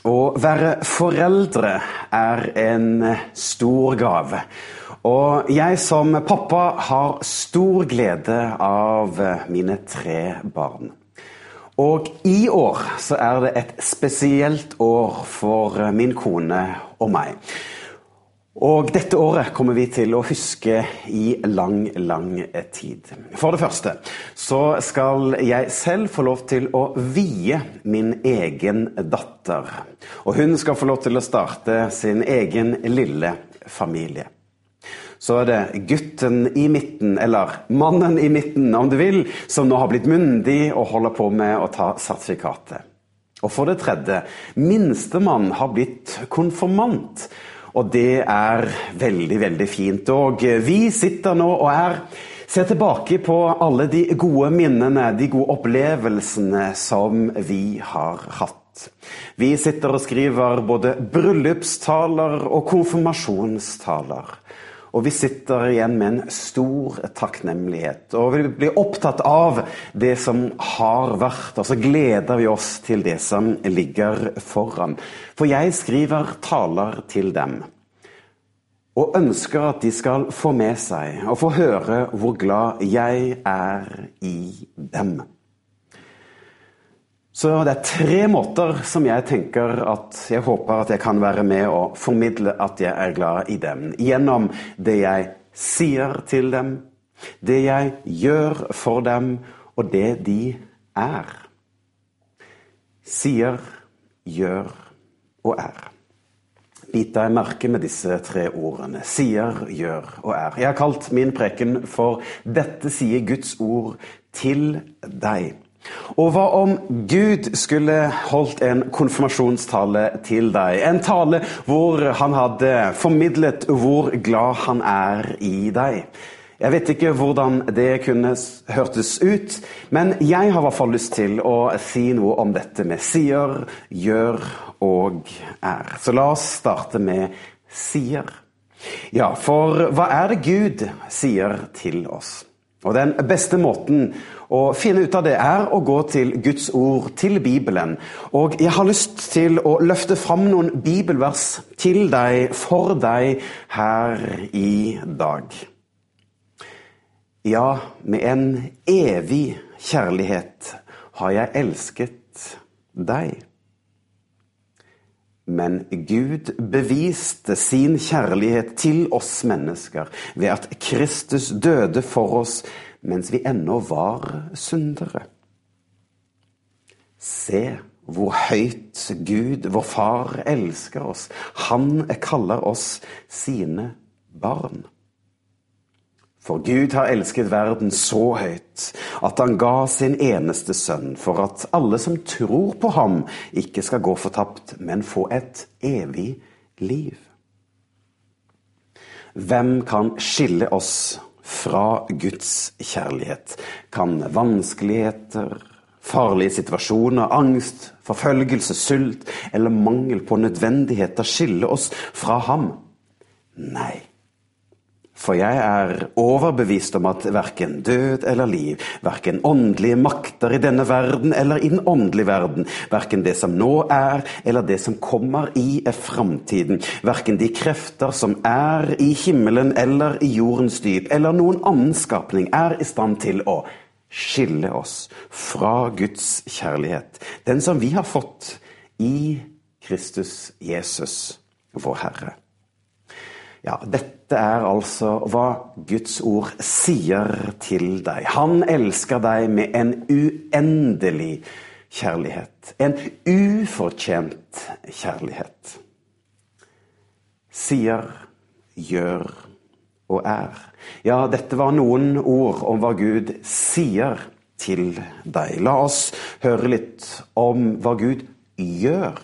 Å være foreldre er en stor gave. Og jeg som pappa har stor glede av mine tre barn. Og i år så er det et spesielt år for min kone og meg. Og dette året kommer vi til å huske i lang, lang tid. For det første så skal jeg selv få lov til å vie min egen datter. Og hun skal få lov til å starte sin egen lille familie. Så er det gutten i midten, eller mannen i midten om du vil, som nå har blitt myndig og holder på med å ta sertifikatet. Og for det tredje, minstemann har blitt konfirmant. Og det er veldig, veldig fint. Og vi sitter nå og er ser tilbake på alle de gode minnene, de gode opplevelsene som vi har hatt. Vi sitter og skriver både bryllupstaler og konfirmasjonstaler. Og vi sitter igjen med en stor takknemlighet. Og vi blir opptatt av det som har vært, og så gleder vi oss til det som ligger foran. For jeg skriver taler til dem. Og ønsker at de skal få med seg og få høre hvor glad jeg er i dem. Så det er tre måter som jeg tenker at jeg håper at jeg kan være med og formidle at jeg er glad i dem. Gjennom det jeg sier til dem, det jeg gjør for dem, og det de er. Sier, gjør og er. Bit deg merke med disse tre ordene. Sier, gjør og er. Jeg har kalt min preken for 'Dette sier Guds ord til deg'. Og hva om Gud skulle holdt en konfirmasjonstale til deg? En tale hvor han hadde formidlet hvor glad han er i deg. Jeg vet ikke hvordan det kunne hørtes ut, men jeg har i hvert fall lyst til å si noe om dette med sier, gjør og er. Så la oss starte med sier. Ja, for hva er det Gud sier til oss? Og Den beste måten å finne ut av det er å gå til Guds ord, til Bibelen. Og jeg har lyst til å løfte fram noen bibelvers til deg, for deg, her i dag. Ja, med en evig kjærlighet har jeg elsket deg. Men Gud beviste sin kjærlighet til oss mennesker ved at Kristus døde for oss mens vi ennå var syndere. Se hvor høyt Gud, vår Far, elsker oss. Han kaller oss sine barn. For Gud har elsket verden så høyt at han ga sin eneste sønn for at alle som tror på ham, ikke skal gå fortapt, men få et evig liv. Hvem kan skille oss fra Guds kjærlighet? Kan vanskeligheter, farlige situasjoner, angst, forfølgelse, sult eller mangel på nødvendigheter skille oss fra ham? Nei. For jeg er overbevist om at verken død eller liv, verken åndelige makter i denne verden eller i den åndelige verden, verken det som nå er eller det som kommer i framtiden, verken de krefter som er i himmelen eller i jordens dyp, eller noen annen skapning, er i stand til å skille oss fra Guds kjærlighet, den som vi har fått i Kristus Jesus, vår Herre. Ja, dette er altså hva Guds ord sier til deg. Han elsker deg med en uendelig kjærlighet. En ufortjent kjærlighet. Sier, gjør og er. Ja, dette var noen ord om hva Gud sier til deg. La oss høre litt om hva Gud gjør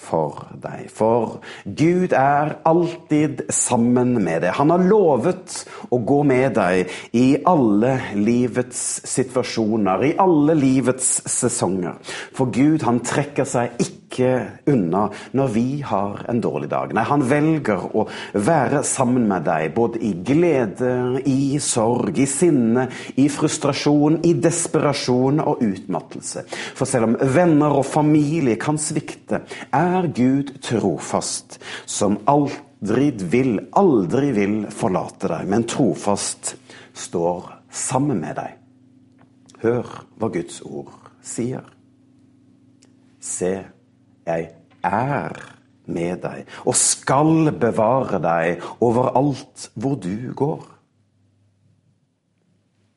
for deg. For Gud er alltid sammen med deg. Han har lovet å gå med deg i alle livets situasjoner, i alle livets sesonger. For Gud, han trekker seg ikke unna når vi har en dårlig dag. Nei, han velger å være sammen med deg både i glede, i sorg, i sinne, i frustrasjon, i desperasjon og utmattelse. For selv om venner og familie kan svikte, er Gud trofast, som aldri vil, aldri vil forlate deg, men trofast står sammen med deg. Hør hva Guds ord sier. Se, jeg er med deg og skal bevare deg overalt hvor du går.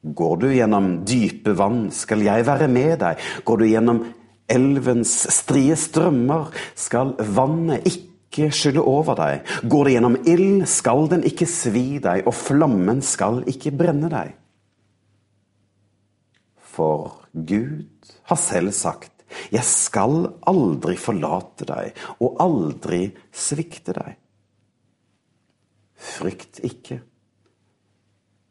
Går du gjennom dype vann, skal jeg være med deg. Går du gjennom elvens strie strømmer, skal vannet ikke skylle over deg. Går du gjennom ild, skal den ikke svi deg, og flammen skal ikke brenne deg. For Gud har selv sagt, jeg skal aldri forlate deg og aldri svikte deg. Frykt ikke,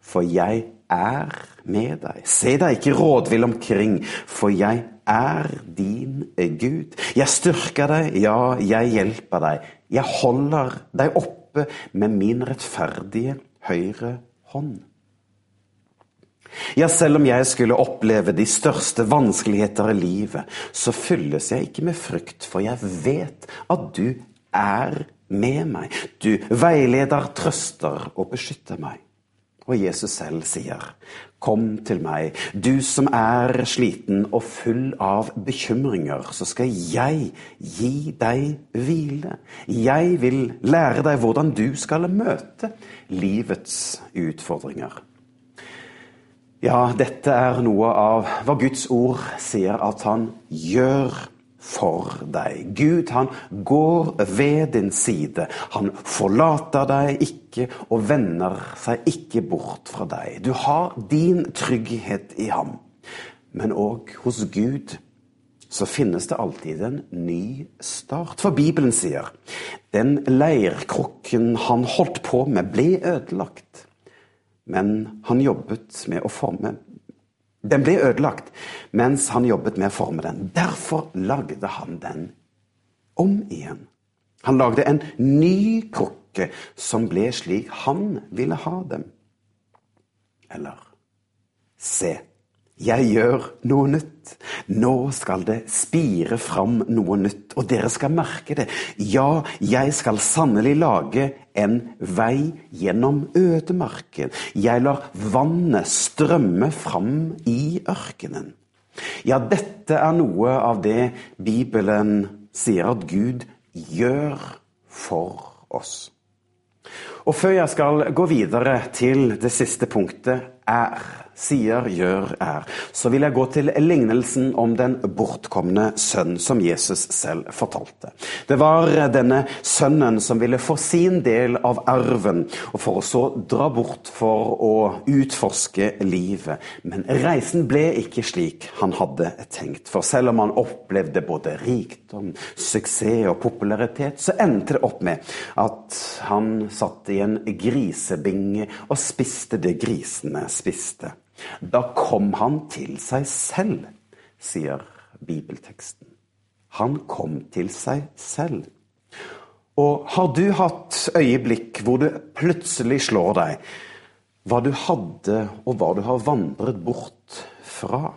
for jeg er med deg. Se deg ikke rådvill omkring, for jeg er din Gud. Jeg styrker deg, ja, jeg hjelper deg. Jeg holder deg oppe med min rettferdige høyre hånd. Ja, selv om jeg skulle oppleve de største vanskeligheter i livet, så fylles jeg ikke med frykt, for jeg vet at du er med meg. Du veileder, trøster og beskytter meg. Og Jesus selv sier, Kom til meg, du som er sliten og full av bekymringer, så skal jeg gi deg hvile. Jeg vil lære deg hvordan du skal møte livets utfordringer. Ja, dette er noe av hva Guds ord sier at han gjør for deg. Gud, han går ved din side. Han forlater deg ikke og vender seg ikke bort fra deg. Du har din trygghet i ham. Men òg hos Gud så finnes det alltid en ny start. For Bibelen sier den leirkrukken han holdt på med, ble ødelagt. Men han jobbet med å forme den ble ødelagt mens han jobbet med å forme den. Derfor lagde han den om igjen. Han lagde en ny krukke som ble slik han ville ha dem. Eller se, jeg gjør noe nytt. Nå skal det spire fram noe nytt, og dere skal merke det. Ja, jeg skal sannelig lage en vei gjennom ødemarken. Jeg lar vannet strømme fram i ørkenen. Ja, dette er noe av det Bibelen sier at Gud gjør for oss. Og før jeg skal gå videre til det siste punktet, er sier, gjør, er, så vil jeg gå til lignelsen om den bortkomne sønn som Jesus selv fortalte. Det var denne sønnen som ville få sin del av arven, og for å så dra bort for å utforske livet. Men reisen ble ikke slik han hadde tenkt. For selv om han opplevde både rikdom, suksess og popularitet, så endte det opp med at han satt i en grisebinge og spiste det grisene spiste. Da kom han til seg selv, sier bibelteksten. Han kom til seg selv. Og har du hatt øyeblikk hvor det plutselig slår deg hva du hadde, og hva du har vandret bort fra?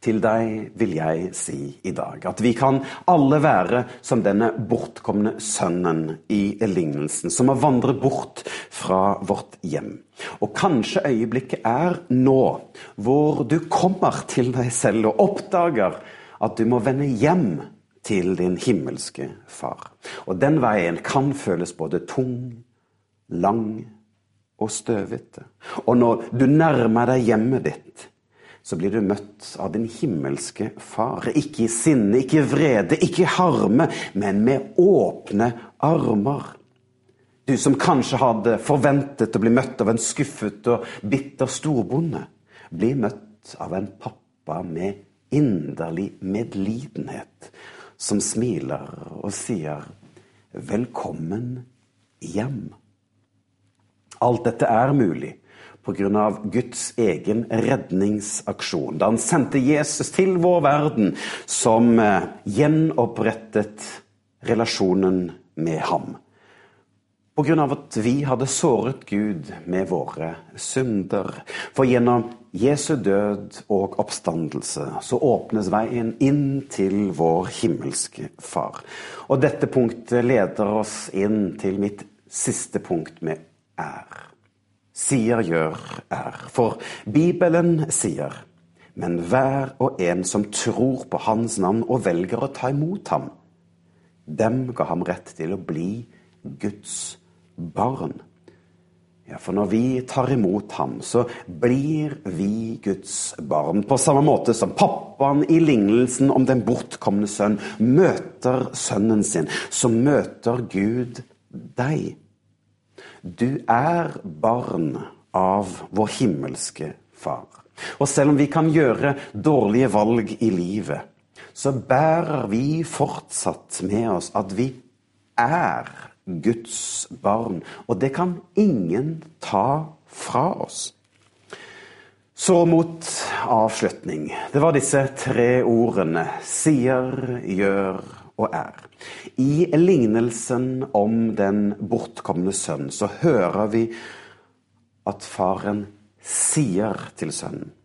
Til deg vil jeg si i dag at vi kan alle være som denne bortkomne sønnen i lignelsen, som har vandret bort fra vårt hjem. Og kanskje øyeblikket er nå, hvor du kommer til deg selv og oppdager at du må vende hjem til din himmelske far. Og den veien kan føles både tung, lang og støvete. Og når du nærmer deg hjemmet ditt, så blir du møtt av din himmelske Far. Ikke i sinne, ikke i vrede, ikke i harme, men med åpne armer. Du som kanskje hadde forventet å bli møtt av en skuffet og bitter storbonde, blir møtt av en pappa med inderlig medlidenhet, som smiler og sier 'velkommen hjem'. Alt dette er mulig pga. Guds egen redningsaksjon. Da han sendte Jesus til vår verden, som eh, gjenopprettet relasjonen med ham. Pga. at vi hadde såret Gud med våre synder. For gjennom Jesu død og oppstandelse så åpnes veien inn til vår himmelske Far. Og dette punktet leder oss inn til mitt siste punkt med er sier gjør er. For Bibelen sier, men hver og en som tror på Hans navn og velger å ta imot ham, dem ga ham rett til å bli Guds barn. Ja, For når vi tar imot ham, så blir vi Guds barn. På samme måte som pappaen i lignelsen om den bortkomne sønn møter sønnen sin, så møter Gud deg. Du er barn av vår himmelske Far. Og selv om vi kan gjøre dårlige valg i livet, så bærer vi fortsatt med oss at vi er Guds barn. Og det kan ingen ta fra oss. Så mot avslutning. Det var disse tre ordene sier, gjør og er. I lignelsen om den bortkomne sønn så hører vi at faren sier til sønnen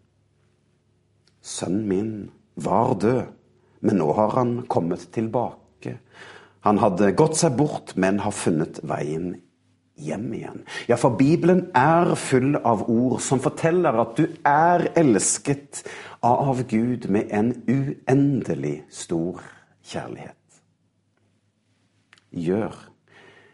Sønnen min var død, men nå har han kommet tilbake. Han hadde gått seg bort, men har funnet veien hjem igjen. Ja, for Bibelen er full av ord som forteller at du er elsket av Gud med en uendelig stor kjærlighet gjør.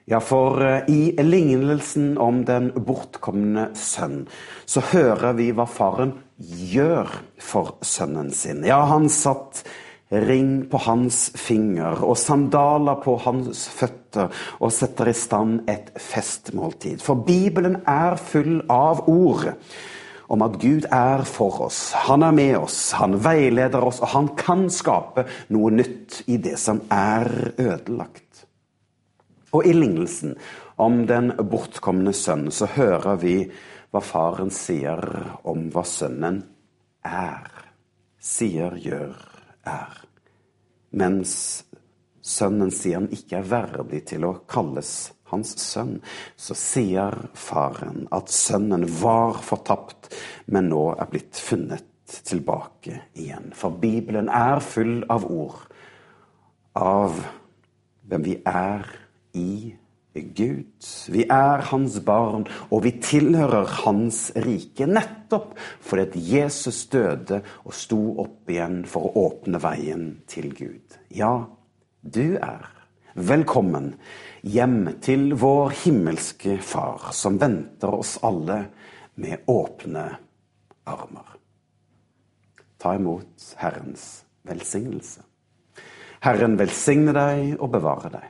Ja, for eh, i lignelsen om den bortkomne sønn, så hører vi hva faren gjør for sønnen sin. Ja, han satt ring på hans finger og sandaler på hans føtter og setter i stand et festmåltid. For Bibelen er full av ord om at Gud er for oss. Han er med oss, han veileder oss, og han kan skape noe nytt i det som er ødelagt. Og i lignelsen om den bortkomne sønn så hører vi hva faren sier om hva sønnen er. Sier, gjør, er. Mens sønnen sier han ikke er verdig til å kalles hans sønn, så sier faren at sønnen var fortapt, men nå er blitt funnet tilbake igjen. For Bibelen er full av ord av hvem vi er i Gud. Vi er hans barn, og vi tilhører hans rike. Nettopp fordi at Jesus døde og sto opp igjen for å åpne veien til Gud. Ja, du er velkommen hjem til vår himmelske Far, som venter oss alle med åpne armer. Ta imot Herrens velsignelse. Herren velsigne deg og bevare deg.